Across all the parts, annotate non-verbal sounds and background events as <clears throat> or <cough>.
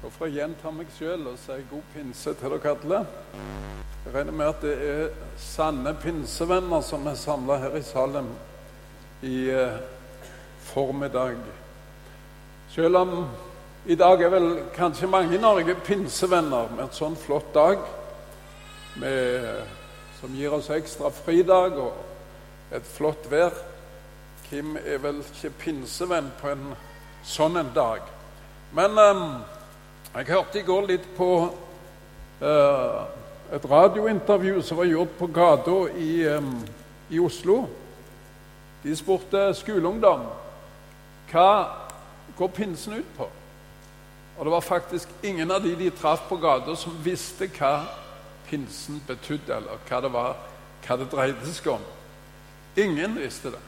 Da for å gjenta meg sjøl og si god pinse til dere alle. Jeg regner med at det er sanne pinsevenner som er samla her i Salem i eh, formiddag. Selv om i dag er vel kanskje mange i Norge pinsevenner med et sånn flott dag med, som gir oss ekstra fridag og et flott vær. Kim er vel ikke pinsevenn på en sånn en dag. Men eh, jeg hørte i går litt på uh, et radiointervju som var gjort på gata i, um, i, Oslo. De spurte skoleungdom hva går pinsen ut på. Og det var faktisk ingen av de de traff på gata, som visste hva pinsen betydde, eller hva det var, hva det dreide seg om. Ingen visste det.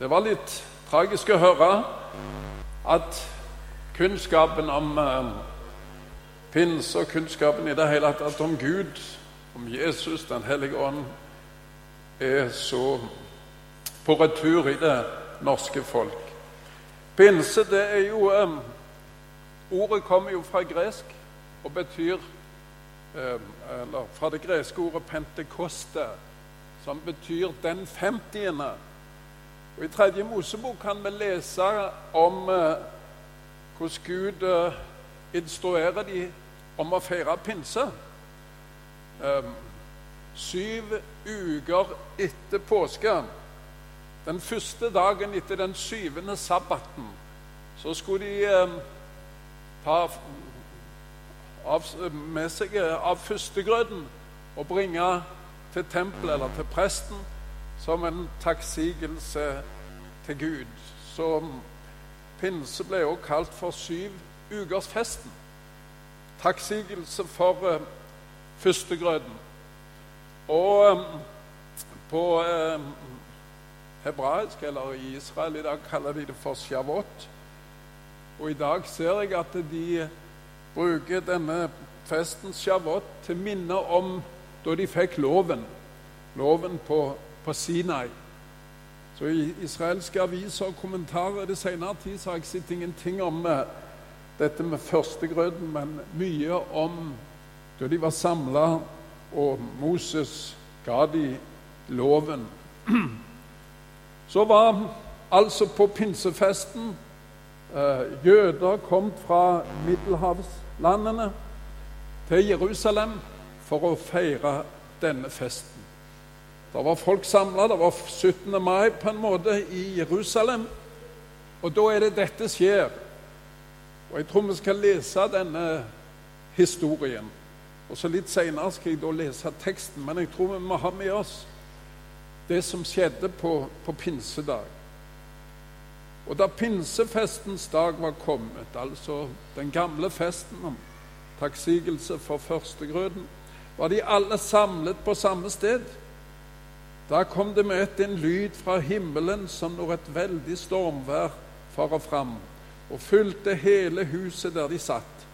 Det var litt tragisk å høre at kunnskapen om uh, pinse og kunnskapen i det hele tatt om Gud, om Jesus, Den hellige ånd, er så på retur i det norske folk. Pinse, det er jo um, Ordet kommer jo fra gresk og betyr um, Eller fra det greske ordet 'pentekoste', som betyr 'den femtiende'. Og I tredje Mosebok kan vi lese om uh, hvordan Gud uh, instruerer de om å feire pinse. Um, syv uker etter påske, den første dagen etter den syvende sabbaten, så skulle de um, ta av, med seg av førstegrøten og bringe til tempelet eller til presten som en takksigelse til Gud. Så Pinse ble også kalt for syvukersfesten. Takksigelse for eh, førstegrøten. Og eh, på eh, hebraisk, eller i Israel i dag, kaller de det for shavot. Og i dag ser jeg at de bruker denne festen shavot til minne om da de fikk loven. Loven på, på Sinai. Så I israelske aviser og kommentarer i det senere tid så har jeg sett ingenting om uh, dette med førstegrøten, men mye om da de var samla og Moses ga de loven. <clears throat> Så var altså på pinsefesten uh, jøder kom fra middelhavslandene til Jerusalem for å feire denne festen. Det var folk samla. Det var 17. mai på en måte i Jerusalem. Og da er det dette skjer. Og Jeg tror vi skal lese denne historien. Og så Litt seinere skal jeg da lese teksten, men jeg tror vi må ha med oss det som skjedde på, på pinsedag. Og da pinsefestens dag var kommet, altså den gamle festen om takksigelse for førstegrøten, var de alle samlet på samme sted. Da kom det med ett en lyd fra himmelen som når et veldig stormvær farer fram, og fylte hele huset der de satt.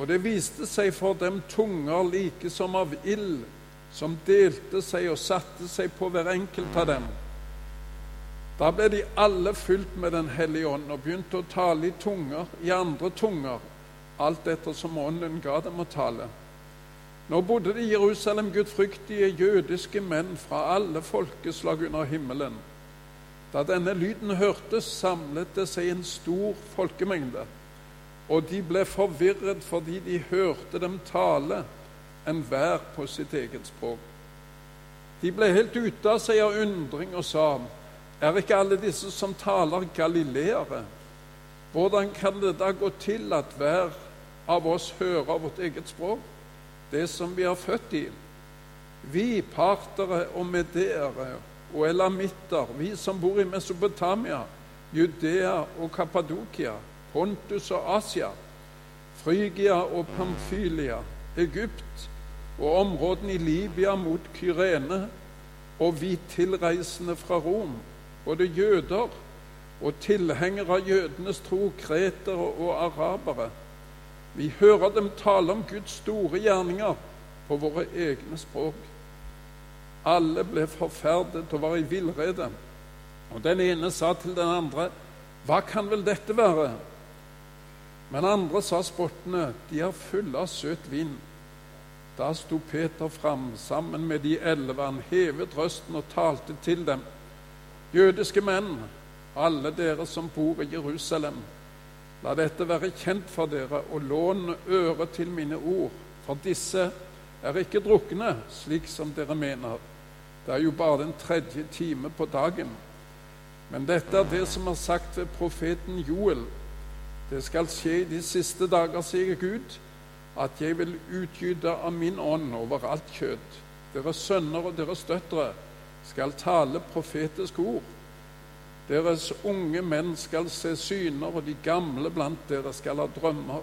Og det viste seg for dem tunger like som av ild, som delte seg og satte seg på hver enkelt av dem. Da ble de alle fylt med Den hellige ånd og begynte å tale i tunger, i andre tunger, alt etter som ånden ga dem å tale. Nå bodde det i Jerusalem gudfryktige jødiske menn fra alle folkeslag under himmelen. Da denne lyden hørtes, samlet det seg en stor folkemengde, og de ble forvirret fordi de hørte dem tale, enhver på sitt eget språk. De ble helt ute av seg av undring og sa, er ikke alle disse som taler, galileere? Hvordan kan det da gå til at hver av oss hører vårt eget språk? Det som vi er født i. Vi partere og medere og elamitter, vi som bor i Mesopotamia, Judea og Kappadokia, Pontus og Asia, Frygia og Pamphylia, Egypt og områdene i Libya mot Kyrene, og vi tilreisende fra Rom, både jøder og tilhengere av jødenes tro, kretere og arabere vi hører dem tale om Guds store gjerninger på våre egne språk. Alle ble forferdet og var i villrede. Og den ene sa til den andre, 'Hva kan vel dette være?' Men andre sa spottende, de er fulle av søt vind. Da sto Peter fram sammen med de elleve. Han hevet røsten og talte til dem. Jødiske menn, alle dere som bor i Jerusalem. La dette være kjent for dere, og lån øre til mine ord, for disse er ikke drukne, slik som dere mener. Det er jo bare den tredje time på dagen. Men dette er det som er sagt ved profeten Joel. Det skal skje i de siste dager, sier Gud, at jeg vil utgyte av min ånd over alt kjøtt. Deres sønner og deres døtre skal tale profetiske ord. Deres unge menn skal se syner, og de gamle blant dere skal ha drømmer.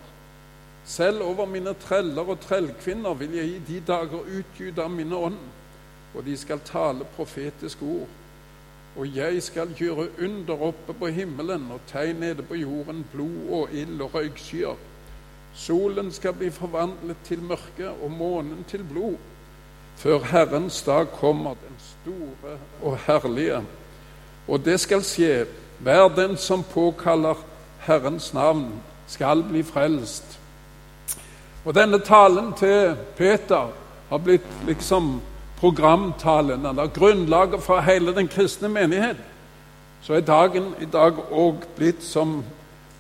Selv over mine treller og trellkvinner vil jeg i de dager utgyte av mine ånd, og de skal tale profetiske ord. Og jeg skal gjøre under oppe på himmelen og tegn nede på jorden, blod og ild og røykskyer. Solen skal bli forvandlet til mørke og månen til blod, før Herrens dag kommer, den store og herlige. Og det skal skje. Hver den som påkaller Herrens navn, skal bli frelst. Og denne talen til Peter har blitt liksom programtalen, eller grunnlaget for hele den kristne menighet, så er dagen i dag òg blitt som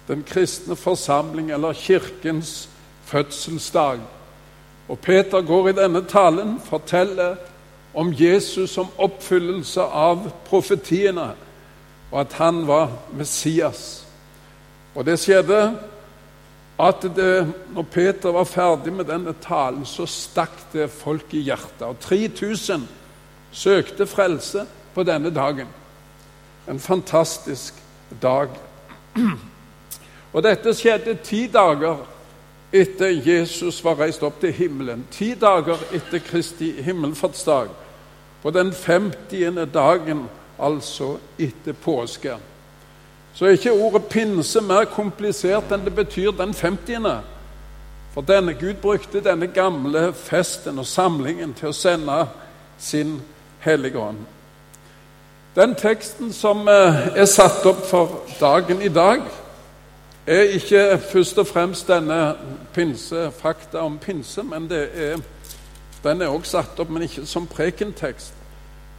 den kristne forsamling, eller kirkens fødselsdag. Og Peter går i denne talen forteller om Jesus som oppfyllelse av profetiene, og at han var Messias. Og det skjedde at det, når Peter var ferdig med denne talen, så stakk det folk i hjertet. Og 3000 søkte frelse på denne dagen. En fantastisk dag. <clears throat> Og dette skjedde ti dager etter Jesus var reist opp til himmelen. Ti dager etter Kristi himmelfartsdag. På den 50. dagen, altså etter påske så er ikke ordet pinse mer komplisert enn det betyr den 50. For denne Gud brukte denne gamle festen og samlingen til å sende sin Hellige Ånd. Den teksten som eh, er satt opp for dagen i dag, er ikke først og fremst denne pinse, fakta om pinse, men er, den er også satt opp, men ikke som prekentekst.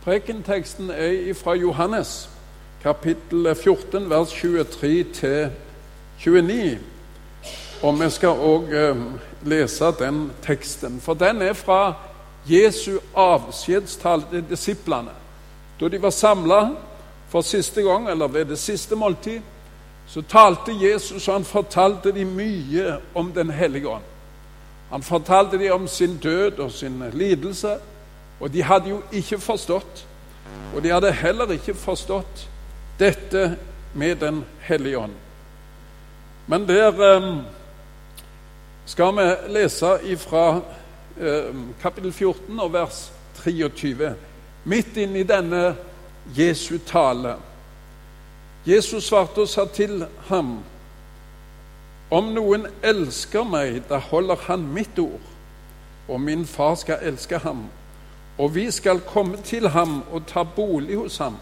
Prekenteksten er fra Johannes kapittel 14, vers 23-29. Og vi skal òg eh, lese den teksten, for den er fra Jesu avskjedstale til disiplene. Da de var samla for siste gang, eller ved det siste måltid, så talte Jesus, og han fortalte dem mye om Den hellige ånd. Han fortalte dem om sin død og sin lidelse, og de hadde jo ikke forstått. Og de hadde heller ikke forstått dette med Den hellige ånd. Men der um, skal vi lese fra um, kapittel 14 og vers 23, midt inn i denne Jesu tale. Jesus svarte og sa til ham, om noen elsker meg, da holder han mitt ord, og min far skal elske ham, og vi skal komme til ham og ta bolig hos ham.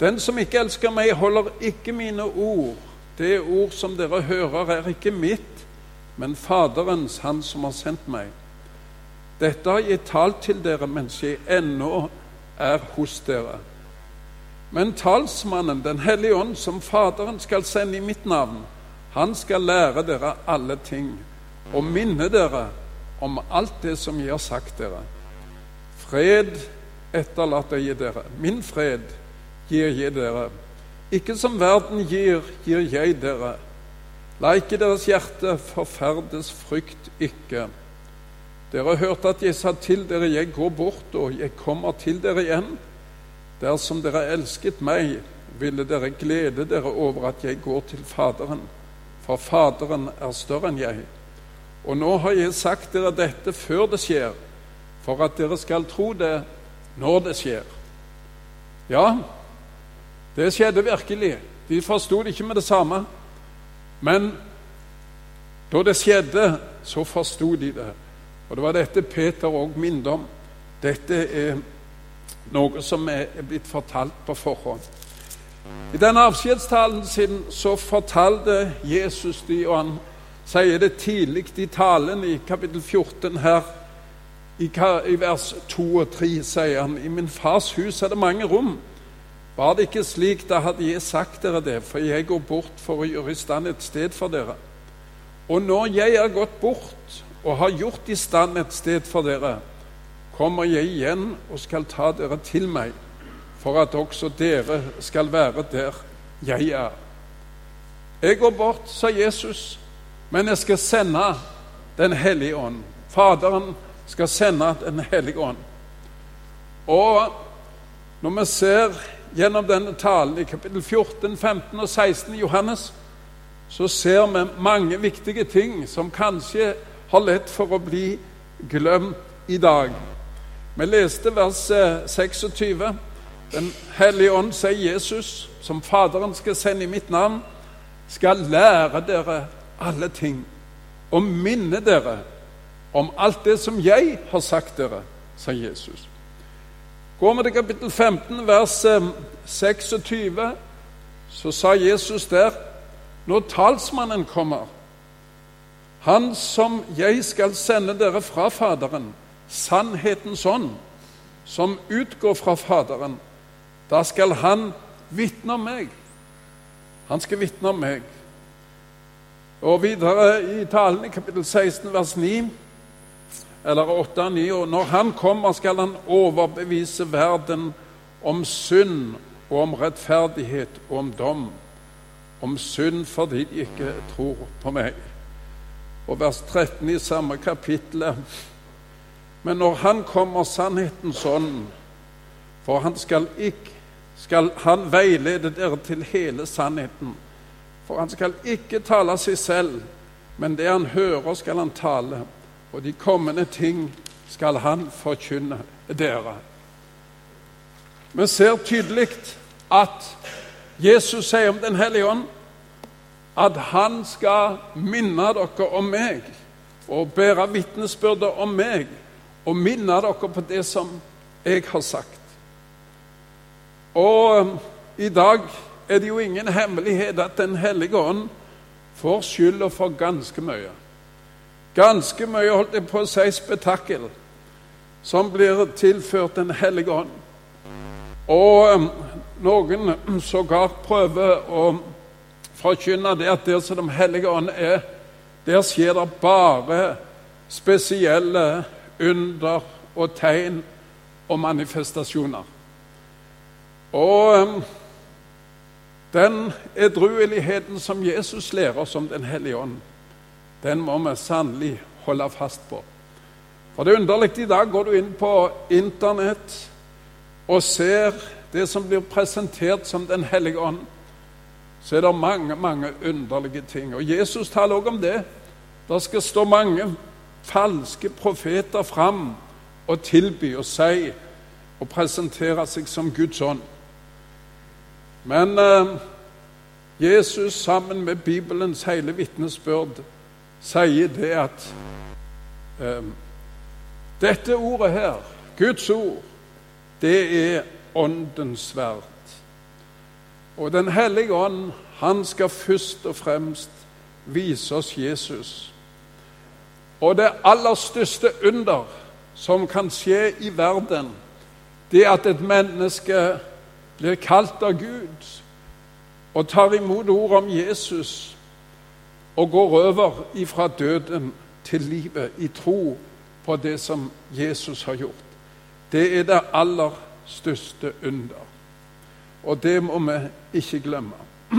Den som ikke elsker meg, holder ikke mine ord. Det ord som dere hører, er ikke mitt, men Faderens, Han som har sendt meg. Dette har jeg talt til dere mens jeg ennå er hos dere. Men talsmannen, Den hellige ånd, som Faderen skal sende i mitt navn, han skal lære dere alle ting og minne dere om alt det som jeg har sagt dere. Fred etterlater jeg dere. Min fred gir jeg dere. Ikke som verden gir, gir jeg dere. La ikke deres hjerte forferdes, frykt ikke. Dere har hørt at jeg sa til dere, jeg går bort, og jeg kommer til dere igjen. Dersom dere elsket meg, ville dere glede dere over at jeg går til Faderen, for Faderen er større enn jeg. Og nå har jeg sagt dere dette før det skjer, for at dere skal tro det når det skjer. Ja, det skjedde virkelig. De forsto det ikke med det samme. Men da det skjedde, så forsto de det. Og det var dette Peter òg minnet om. Dette er noe som er blitt fortalt på forhånd. I denne avskjedstalen sin så fortalte Jesus de, og han sier det tidlig i talen i kapittel 14 her. I, vers 2 og 3 sier han i min fars hus er det mange rom. Var det ikke slik, da hadde jeg sagt dere det, for jeg går bort for å gjøre i stand et sted for dere. Og når jeg er gått bort og har gjort i stand et sted for dere, kommer jeg igjen og skal ta dere til meg, for at også dere skal være der jeg er. Jeg går bort, sa Jesus, men jeg skal sende Den hellige ånd. Faderen skal sende Den hellige ånd. Og når vi ser gjennom denne talen i kapittel 14, 15 og 16 i Johannes, så ser vi mange viktige ting som kanskje har lett for å bli glemt i dag. Vi leste vers 26. Eh, Den hellige ånd, sier Jesus, som Faderen skal sende i mitt navn, skal lære dere alle ting og minne dere om alt det som jeg har sagt dere, sa Jesus. Går vi til kapittel 15, vers 26, eh, så sa Jesus der når talsmannen kommer, han som jeg skal sende dere fra Faderen, sannhetens ånd, som utgår fra Faderen, da skal han vitne om meg. Han skal vitne om meg. Og videre i talen i kapittel 16, vers 9 eller 8 9. Og når han kommer, skal han overbevise verden om synd og om rettferdighet og om dom. Om synd fordi de ikke tror på meg. Og vers 13 i samme kapittel. Men når han kommer sannhetens ånd, for han skal ikke skal han veilede dere til hele sannheten. For han skal ikke tale seg selv, men det han hører, skal han tale og de kommende ting skal han forkynne dere. Vi ser tydelig at Jesus sier om Den hellige ånd at han skal minne dere om meg og bære vitnesbyrde om meg og minne dere på det som jeg har sagt. Og um, i dag er det jo ingen hemmelighet at Den hellige ånd får skylda for ganske mye. Ganske mye, holdt jeg på å si, spetakkel som blir tilført Den hellige ånd. Og um, noen sågar prøver å forkynne det at der som Den hellige ånd er, der skjer det bare spesielle under og tegn og manifestasjoner. Og den edrueligheten som Jesus lærer oss om Den hellige ånd, den må vi sannelig holde fast på. For det er underlig i dag går du inn på Internett og ser det som blir presentert som Den hellige ånd, så er det mange, mange underlige ting. Og Jesus taler også om det. Det skal stå mange falske profeter fram og tilby og si og presentere seg som Guds ånd. Men eh, Jesus sammen med Bibelens hele vitnesbyrd sier det at eh, dette ordet her, Guds ord, det er Åndens sverd. Og Den hellige ånd, han skal først og fremst vise oss Jesus. Og det aller største under som kan skje i verden, det at et menneske blir kalt av Gud og tar imot ordet om Jesus og går over ifra døden til livet i tro på det som Jesus har gjort. Det er det aller største under. Og det må vi ikke glemme. <clears throat>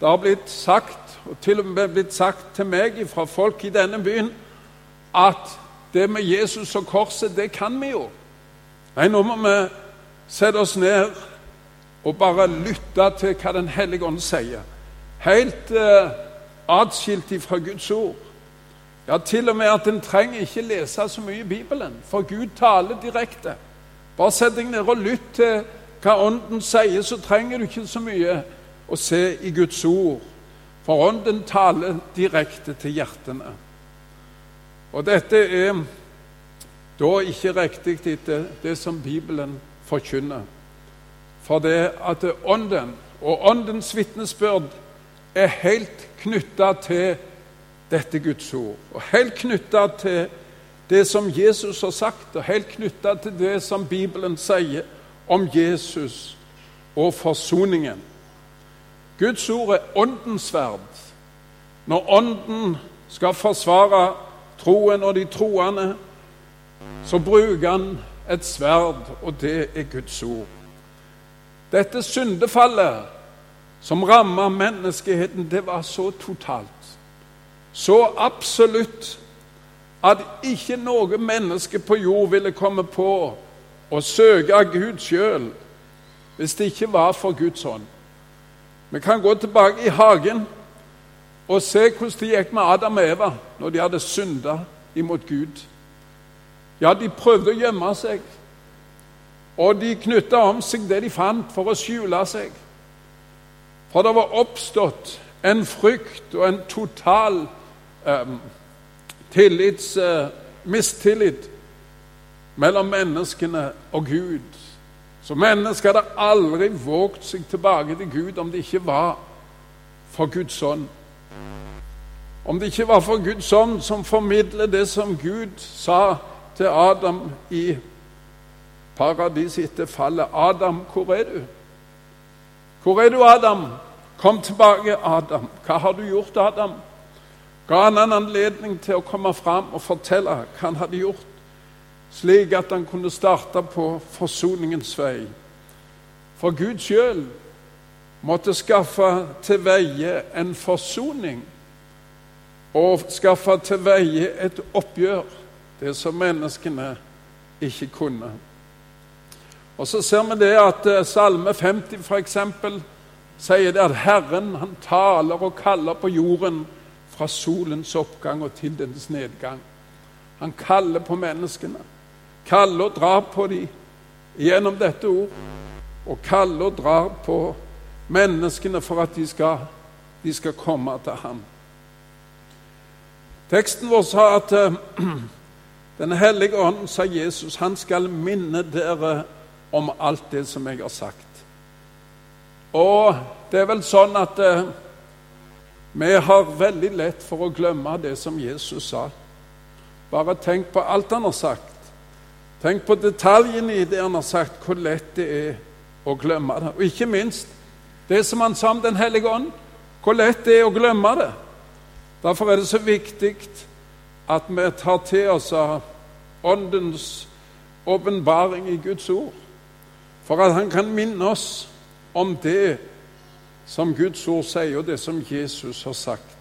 Det har blitt sagt, og til og med blitt sagt til meg fra folk i denne byen, at det med Jesus og korset, det kan vi jo. Nei, nå må vi sette oss ned og bare lytte til hva Den hellige ånd sier. Helt eh, atskilt fra Guds ord. Ja, til og med at en trenger ikke lese så mye i Bibelen, for Gud taler direkte. Bare sett deg ned og lytt til hva Ånden sier, så trenger du ikke så mye å se i Guds ord. For Ånden taler direkte til hjertene. Og dette er da ikke riktig etter det som Bibelen forkynner. For det at Ånden og Åndens vitnesbyrd er helt knytta til dette Guds ord. Og helt knytta til det som Jesus har sagt, og helt knytta til det som Bibelen sier om Jesus og forsoningen. Guds ord er åndens sverd. Når Ånden skal forsvare troen og de troende, så bruker han et sverd, og det er Guds ord. Dette syndefallet som ramma menneskeheten, det var så totalt. Så absolutt at ikke noe menneske på jord ville komme på å søke Gud sjøl hvis det ikke var for Guds ånd. Vi kan gå tilbake i hagen og se hvordan det gikk med Adam og Eva når de hadde synda imot Gud. Ja, de prøvde å gjemme seg, og de knytta om seg det de fant, for å skjule seg. For det var oppstått en frykt og en total eh, tillits, eh, mistillit mellom menneskene og Gud. Så mennesket hadde aldri våget seg tilbake til Gud om det ikke var for Guds ånd. Om det ikke var for Guds ånd som formidler det som Gud sa til Adam i paradiset etter fallet. 'Adam, hvor er du?' 'Hvor er du, Adam?' 'Kom tilbake, Adam.' 'Hva har du gjort, Adam?' Ga han en anledning til å komme fram og fortelle hva han hadde gjort slik at han kunne starte på forsoningens vei. For Gud sjøl måtte skaffe til veie en forsoning og skaffe til veie et oppgjør, det som menneskene ikke kunne. Og Så ser vi det at eh, Salme 50 f.eks. sier det at Herren han taler og kaller på jorden fra solens oppgang og til dens nedgang. Han kaller på menneskene kaller og drar på dem gjennom dette ord. Og kaller og drar på menneskene for at de skal, de skal komme til ham. Teksten vår sa at uh, <clears throat> Den hellige ånd, sa Jesus, han skal minne dere om alt det som jeg har sagt. Og det er vel sånn at eh, vi har veldig lett for å glemme det som Jesus sa. Bare tenk på alt han har sagt. Tenk på detaljene i det han har sagt, hvor lett det er å glemme det. Og ikke minst det som han sa om Den hellige ånd, hvor lett det er å glemme det. Derfor er det så viktig at vi tar til oss av Åndens åpenbaring i Guds ord, for at han kan minne oss om det som Guds ord sier, og det som Jesus har sagt.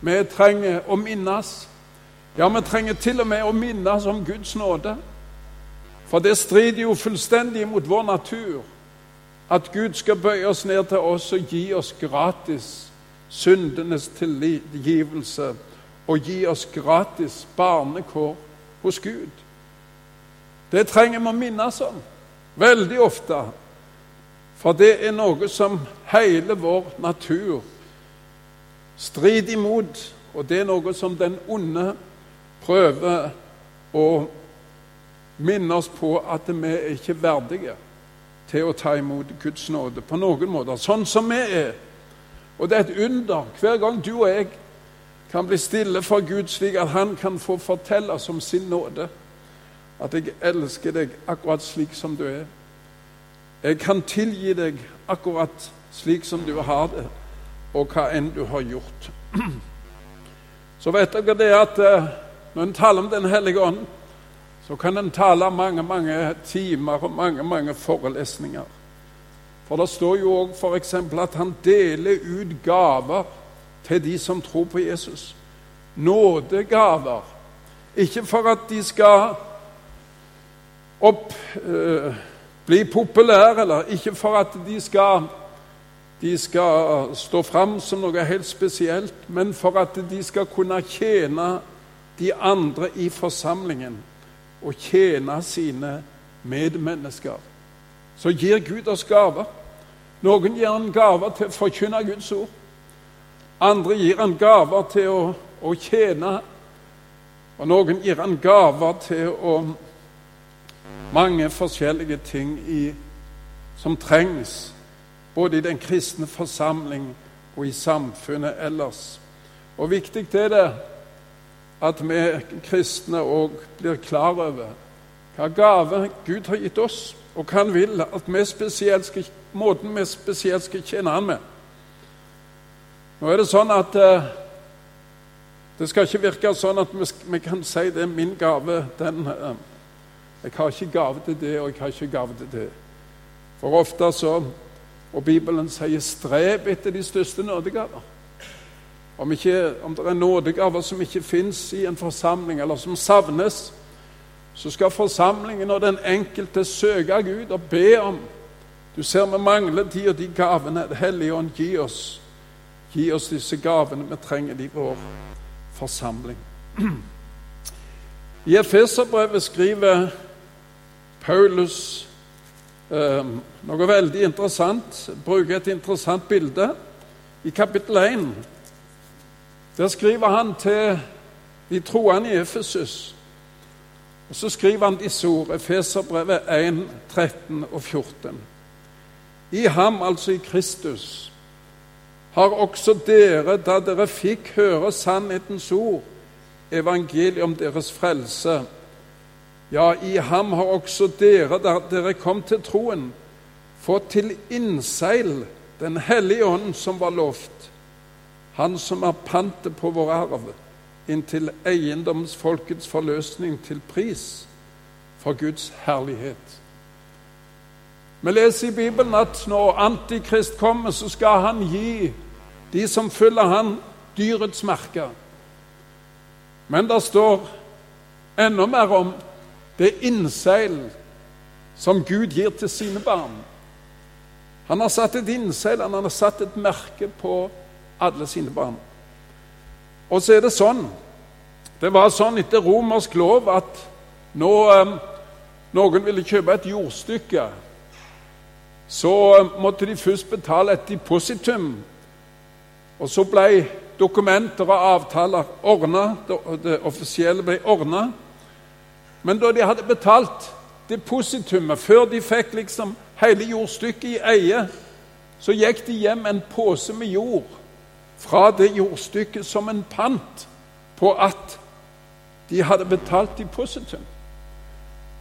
Vi trenger å minnes. Ja, vi trenger til og med å minnes om Guds nåde. For det strider jo fullstendig mot vår natur at Gud skal bøye oss ned til oss og gi oss gratis syndenes tilgivelse og gi oss gratis barnekår hos Gud. Det trenger vi å minnes om veldig ofte, for det er noe som hele vår natur strider imot, og det er noe som den onde prøver å minne oss på at vi er ikke verdige til å ta imot Guds nåde på noen måter, sånn som vi er. Og det er et under hver gang du og jeg kan bli stille for Gud, slik at Han kan få fortelle oss om sin nåde. At jeg elsker deg akkurat slik som du er. Jeg kan tilgi deg akkurat slik som du har det, og hva enn du har gjort. <clears throat> Så vet dere det at eh, når en taler om Den hellige ånd, så kan en tale mange mange timer og mange mange forelesninger. For det står jo òg f.eks. at han deler ut gaver til de som tror på Jesus. Nådegaver. Ikke for at de skal opp, øh, bli populære, eller ikke for at de skal, de skal stå fram som noe helt spesielt, men for at de skal kunne tjene de andre i forsamlingen og tjene sine medmennesker. Så gir Gud oss gaver. Noen gir han gaver til å forkynne Guds ord. Andre gir han gaver til å, å tjene. Og noen gir han gaver til å Mange forskjellige ting i, som trengs, både i den kristne forsamling og i samfunnet ellers. Og viktig er det at vi kristne òg blir klar over hva gave Gud har gitt oss, og hva Han vil at vi spesielt skal, måten vi spesielt skal tjene Han med. Nå er det sånn at eh, det skal ikke virke sånn at vi, vi kan si det er min gave. den eh, Jeg har ikke gave til det, og jeg har ikke gave til det. For ofte så Og Bibelen sier 'strev etter de største nådegaver'. Om, ikke, om det er nådegaver som ikke fins i en forsamling, eller som savnes, så skal forsamlingen og den enkelte søke Gud og be om Du ser vi mangler de og de gavene. Hellige Ånd, gi oss, gi oss disse gavene vi trenger i vår forsamling. I Efeserbrevet skriver Paulus eh, noe veldig interessant. Bruker et interessant bilde. I kapittel 1 der skriver han til de troende i Efesus. Og Så skriver han disse ord, Efeserbrevet 1, 13 og 14. I ham, altså i Kristus, har også dere, da dere fikk høre sannhetens ord, evangeliet om deres frelse. Ja, i ham har også dere, da dere kom til troen, fått til innseil Den hellige ånd som var lovt, han som er pantet på vår arv, inntil eiendomsfolkets forløsning til pris for Guds herlighet. Vi leser i Bibelen at når Antikrist kommer, så skal han gi de som følger han, dyrets merke. Men det står enda mer om det innseil som Gud gir til sine barn. Han har satt et innseil, han har satt et merke på alle sine barn. Og så er det sånn Det var sånn etter romersk lov at når um, noen ville kjøpe et jordstykke, så um, måtte de først betale et depositum og så ble dokumenter og avtaler ordna, det offisielle ble ordna. Men da de hadde betalt depositumet, før de fikk liksom hele jordstykket i eie, så gikk de hjem en pose med jord fra det jordstykket som en pant på at de hadde betalt depositum.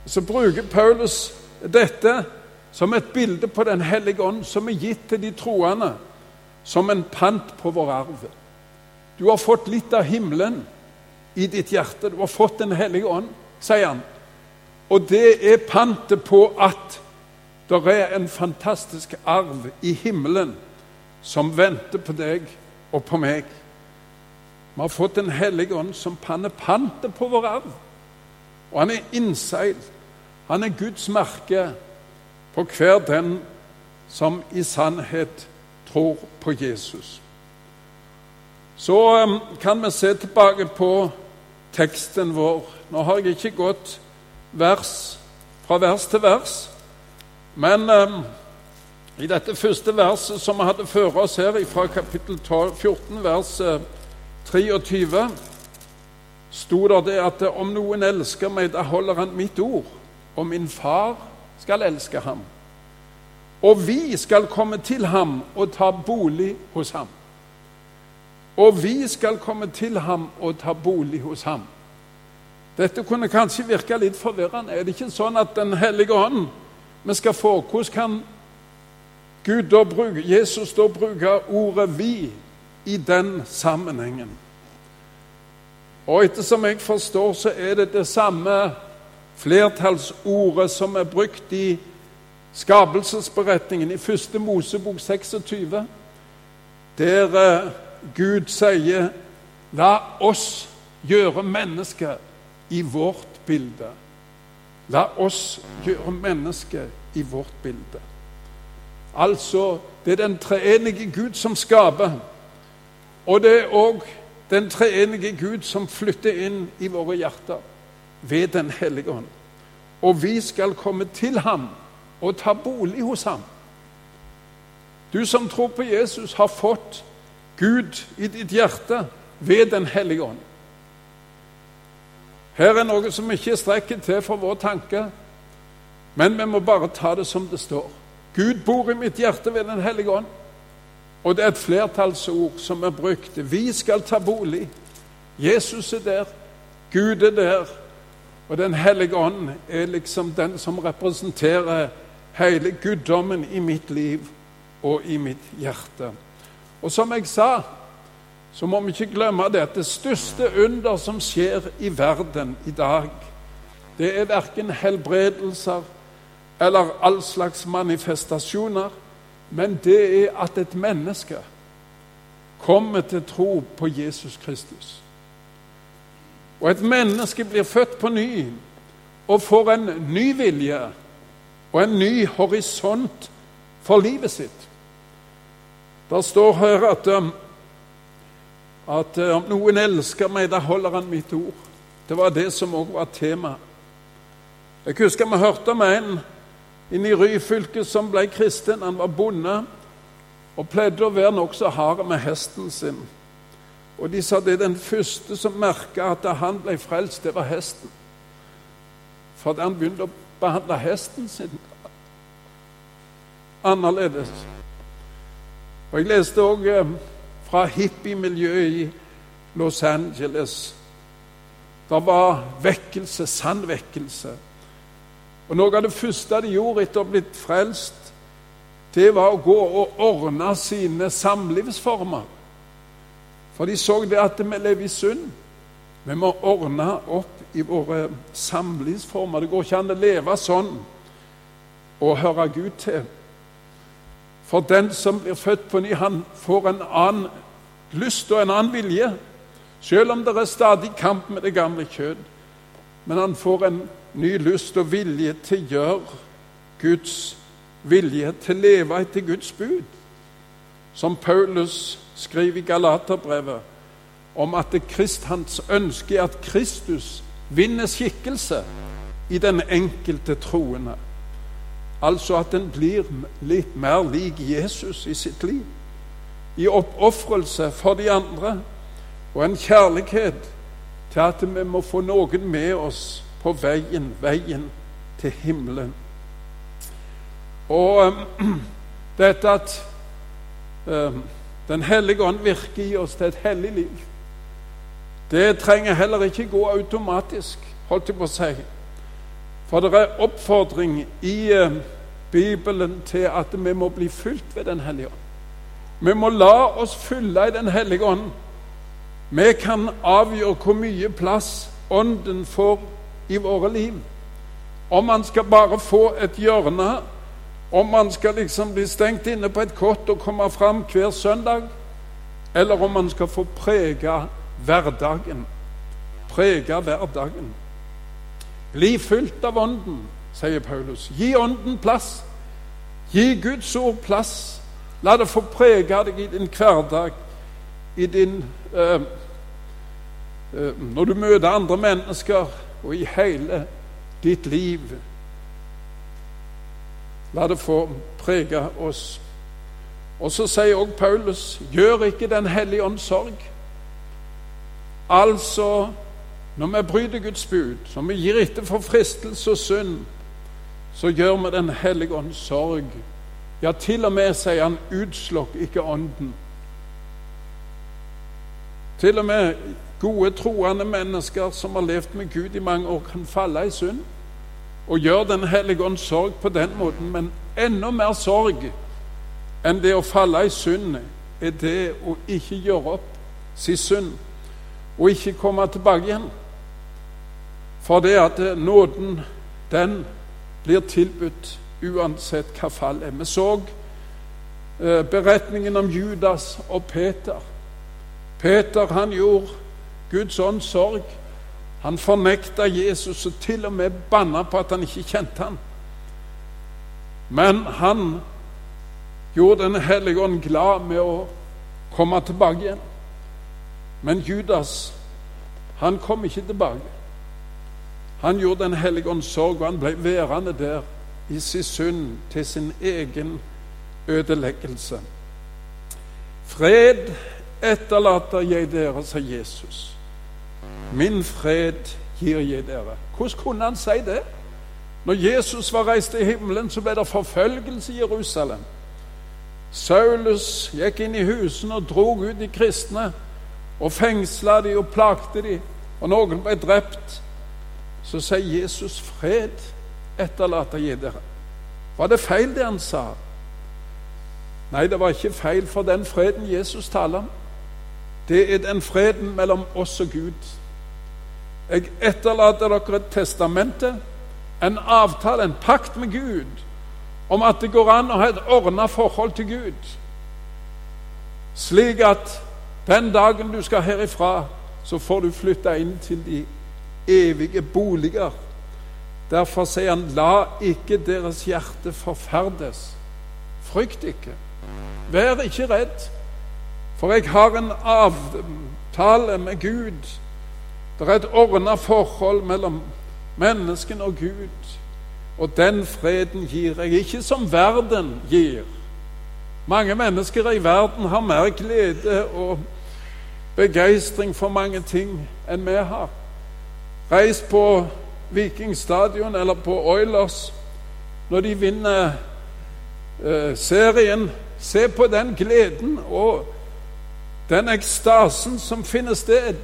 Så bruker Paulus dette som et bilde på Den hellige ånd, som er gitt til de troende som en pant på vår arv. Du har fått litt av himmelen i ditt hjerte. Du har fått Den hellige ånd, sier han. Og det er pantet på at det er en fantastisk arv i himmelen som venter på deg og på meg. Vi har fått Den hellige ånd som panner pantet på vår arv. Og han er innseilt. Han er Guds merke på hver den som i sannhet tror på Jesus. Så um, kan vi se tilbake på teksten vår. Nå har jeg ikke gått vers fra vers til vers, men um, i dette første verset som vi hadde før oss her, fra kapittel 12, 14, vers 23, uh, sto det det at om noen elsker meg, da holder han mitt ord, og min far skal elske ham. Og vi skal komme til ham og ta bolig hos ham. Og vi skal komme til ham og ta bolig hos ham. Dette kunne kanskje virke litt forvirrende. Er det ikke sånn at Den hellige ånd vi skal få Hvordan kan Gud da bruker, Jesus da bruker ordet 'vi' i den sammenhengen? Og ettersom jeg forstår, så er det det samme flertallsordet som er brukt i skapelsesberetningen i første Mosebok 26, der eh, Gud sier 'La oss gjøre mennesket i vårt bilde'. La oss gjøre mennesket i vårt bilde. Altså, det er den treenige Gud som skaper. Og det er òg den treenige Gud som flytter inn i våre hjerter ved Den hellige ånd. Og vi skal komme til ham og ta bolig hos ham. Du som tror på Jesus, har fått Gud i ditt hjerte ved Den hellige ånd. Her er noe som ikke strekker til for vår tanke, men vi må bare ta det som det står. Gud bor i mitt hjerte ved Den hellige ånd. Og det er et flertallsord som er brukt. Vi skal ta bolig. Jesus er der. Gud er der. Og Den hellige ånd er liksom den som representerer hele guddommen i mitt liv og i mitt hjerte. Og som jeg sa, så må vi ikke glemme det at det største under som skjer i verden i dag, det er verken helbredelser eller all slags manifestasjoner, men det er at et menneske kommer til tro på Jesus Kristus. Og et menneske blir født på ny og får en ny vilje og en ny horisont for livet sitt. Det står her at, um, at uh, om noen elsker meg, da holder han mitt ord. Det var det som òg var tema. Jeg husker vi hørte om en inne i Ryfylke som ble kristen. Han var bonde og pleide å være nokså hard med hesten sin. Og de sa det den første som merka at han ble frelst, det var hesten. For han begynte å behandle hesten sin annerledes. Og Jeg leste òg eh, fra hippiemiljøet i Los Angeles. Det var vekkelse, sann vekkelse. Og Noe av det første de gjorde etter å ha blitt frelst, det var å gå og ordne sine samlivsformer. For de så det at vi lever i synd. Vi må ordne opp i våre samlivsformer. Det går ikke an å leve sånn og høre Gud til. For den som blir født på ny, han får en annen lyst og en annen vilje. Selv om det er stadig kamp med det gamle kjød. Men han får en ny lyst og vilje til å gjøre Guds vilje, til å leve etter Guds bud. Som Paulus skriver i Galaterbrevet, om at Krist, hans ønske er at Kristus vinner skikkelse i den enkelte troende. Altså at en blir litt mer lik Jesus i sitt liv. I oppofrelse for de andre og en kjærlighet til at vi må få noen med oss på veien, veien til himmelen. Og <clears throat> um, dette at um, Den hellige ånd virker i oss til et hellig liv, det trenger heller ikke gå automatisk, holdt jeg på å si. For det er oppfordring i um, Bibelen til at vi må bli fylt ved Den hellige ånd. Vi må la oss fylle i Den hellige ånd. Vi kan avgjøre hvor mye plass Ånden får i våre liv. Om man skal bare få et hjørne, om man skal liksom bli stengt inne på et kott og komme fram hver søndag, eller om man skal få prege hverdagen. Prege hverdagen. Bli fylt av Ånden, sier Paulus. Gi Ånden plass. Gi Guds ord plass. La det få prege deg i din hverdag, i din eh, eh, Når du møter andre mennesker og i hele ditt liv. La det få prege oss. Og så sier også Paulus gjør ikke Den hellige ånd sorg. Altså, når vi bryter Guds bud, når vi gir etter for fristelse og synd, så gjør vi Den hellige ånd sorg. Ja, til og med, sier han, utslokk ikke ånden. Til og med Gode, troende mennesker som har levd med Gud i mange år, kan falle i synd og gjøre Den hellige ånd sorg på den måten. Men enda mer sorg enn det å falle i synd er det å ikke gjøre opp sin synd og ikke komme tilbake igjen. For det at nåden, den blir tilbudt uansett hva fall er. Vi så eh, beretningen om Judas og Peter. Peter han gjorde Guds ånds sorg. Han fornekta Jesus og til og med banna på at han ikke kjente han. Men han gjorde Den hellige ånd glad med å komme tilbake igjen. Men Judas, han kom ikke tilbake. Han gjorde Den hellige ånds sorg, og han ble værende der i sin synd til sin egen ødeleggelse. Fred etterlater jeg dere, sa Jesus. Min fred gir jeg dere. Hvordan kunne han si det? Når Jesus var reist til himmelen, så ble det forfølgelse i Jerusalem. Saulus gikk inn i husene og drog ut de kristne og fengsla de og plagte de, og noen ble drept, så sier Jesus fred etterlater jeg dere. Var det feil, det han sa? Nei, det var ikke feil, for den freden Jesus taler om, det er den freden mellom oss og Gud. Jeg etterlater dere et testamente, en avtale, en pakt med Gud, om at det går an å ha et ordna forhold til Gud, slik at den dagen du skal herifra, så får du flytte inn til de evige boliger. Derfor sier han, la ikke deres hjerte forferdes. Frykt ikke. Vær ikke redd, for jeg har en avtale med Gud. Det er et ordna forhold mellom mennesken og Gud. Og den freden gir jeg, ikke som verden gir. Mange mennesker i verden har mer glede og begeistring for mange ting enn vi har. Reis på Vikingstadion eller på Oilers når de vinner eh, serien. Se på den gleden og den ekstasen som finner sted.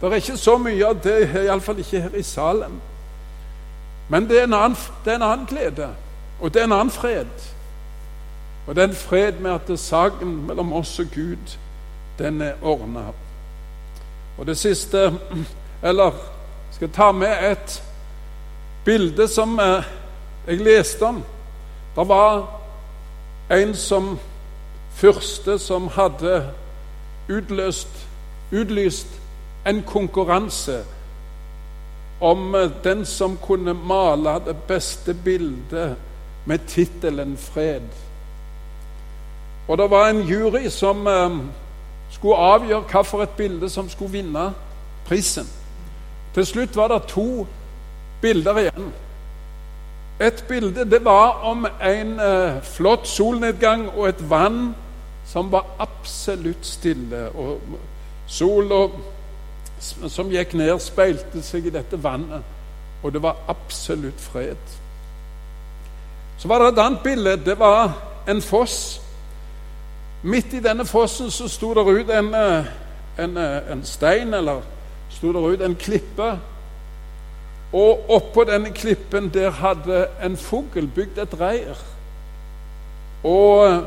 Det er ikke så mye av det, iallfall ikke her i Salem. Men det er, annen, det er, en annen, glede, og det er en annen fred. Og det er en fred med at saken mellom oss og Gud, den er ordna. Og det siste Eller skal ta med et bilde som eh, jeg leste om. Det var en som fyrste som hadde utløst, utlyst en konkurranse om eh, den som kunne male det beste bildet med tittelen 'Fred'. Og det var en jury som eh, skulle avgjøre hvilket bilde som skulle vinne prisen. Til slutt var det to bilder igjen. Et bilde det var om en eh, flott solnedgang og et vann som var absolutt stille. Og sola som gikk ned, speilte seg i dette vannet, og det var absolutt fred. Så var det et annet bilde. Det var en foss. Midt i denne fossen så sto det ut en, eh, en, eh, en stein, eller sto det ut en klippe. Og oppå denne klippen der hadde en fugl bygd et reir. Og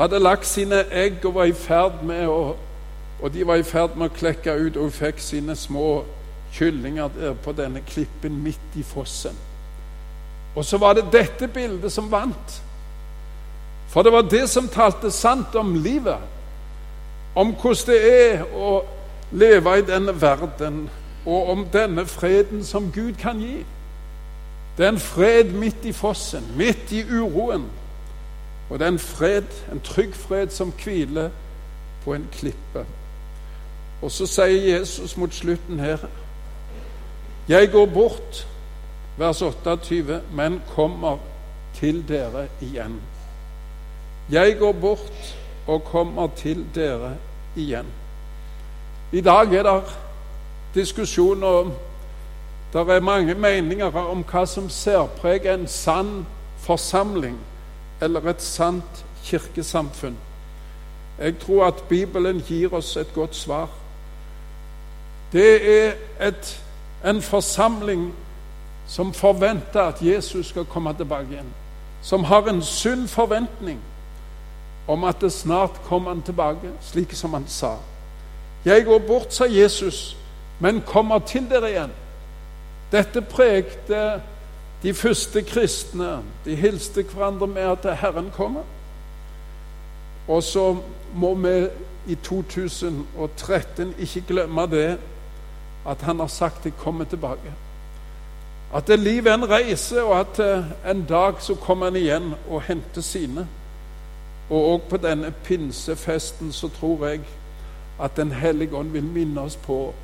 hadde lagt sine egg og var i ferd med å og de var i ferd med å klekke ut, og hun fikk sine små kyllinger der på denne klippen midt i fossen. Og så var det dette bildet som vant. For det var det som talte sant om livet. Om hvordan det er å leve i denne verden, og om denne freden som Gud kan gi. Det er en fred midt i fossen, midt i uroen. Og det er en fred, en trygg fred som hviler på en klippe. Og så sier Jesus mot slutten her Jeg går bort, vers 28, men kommer til dere igjen. Jeg går bort og kommer til dere igjen. I dag er det diskusjoner om Det er mange meninger om hva som særpreger en sann forsamling eller et sant kirkesamfunn. Jeg tror at Bibelen gir oss et godt svar. Det er et, en forsamling som forventer at Jesus skal komme tilbake igjen. Som har en sunn forventning om at det snart kommer han tilbake, slik som han sa. Jeg går bort, sa Jesus, men kommer til dere igjen. Dette prekte de første kristne. De hilste hverandre med at Herren kommer. Og så må vi i 2013 ikke glemme det at han har sagt 'jeg kommer tilbake'. At det livet er en reise, og at eh, en dag så kommer han igjen og henter sine. Og òg på denne pinsefesten så tror jeg at Den hellige ånd vil minne oss på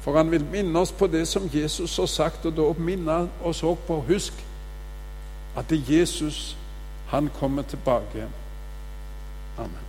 For han vil minne oss på det som Jesus har sagt, og da minne oss òg på Husk at det er Jesus, han kommer tilbake. Amen.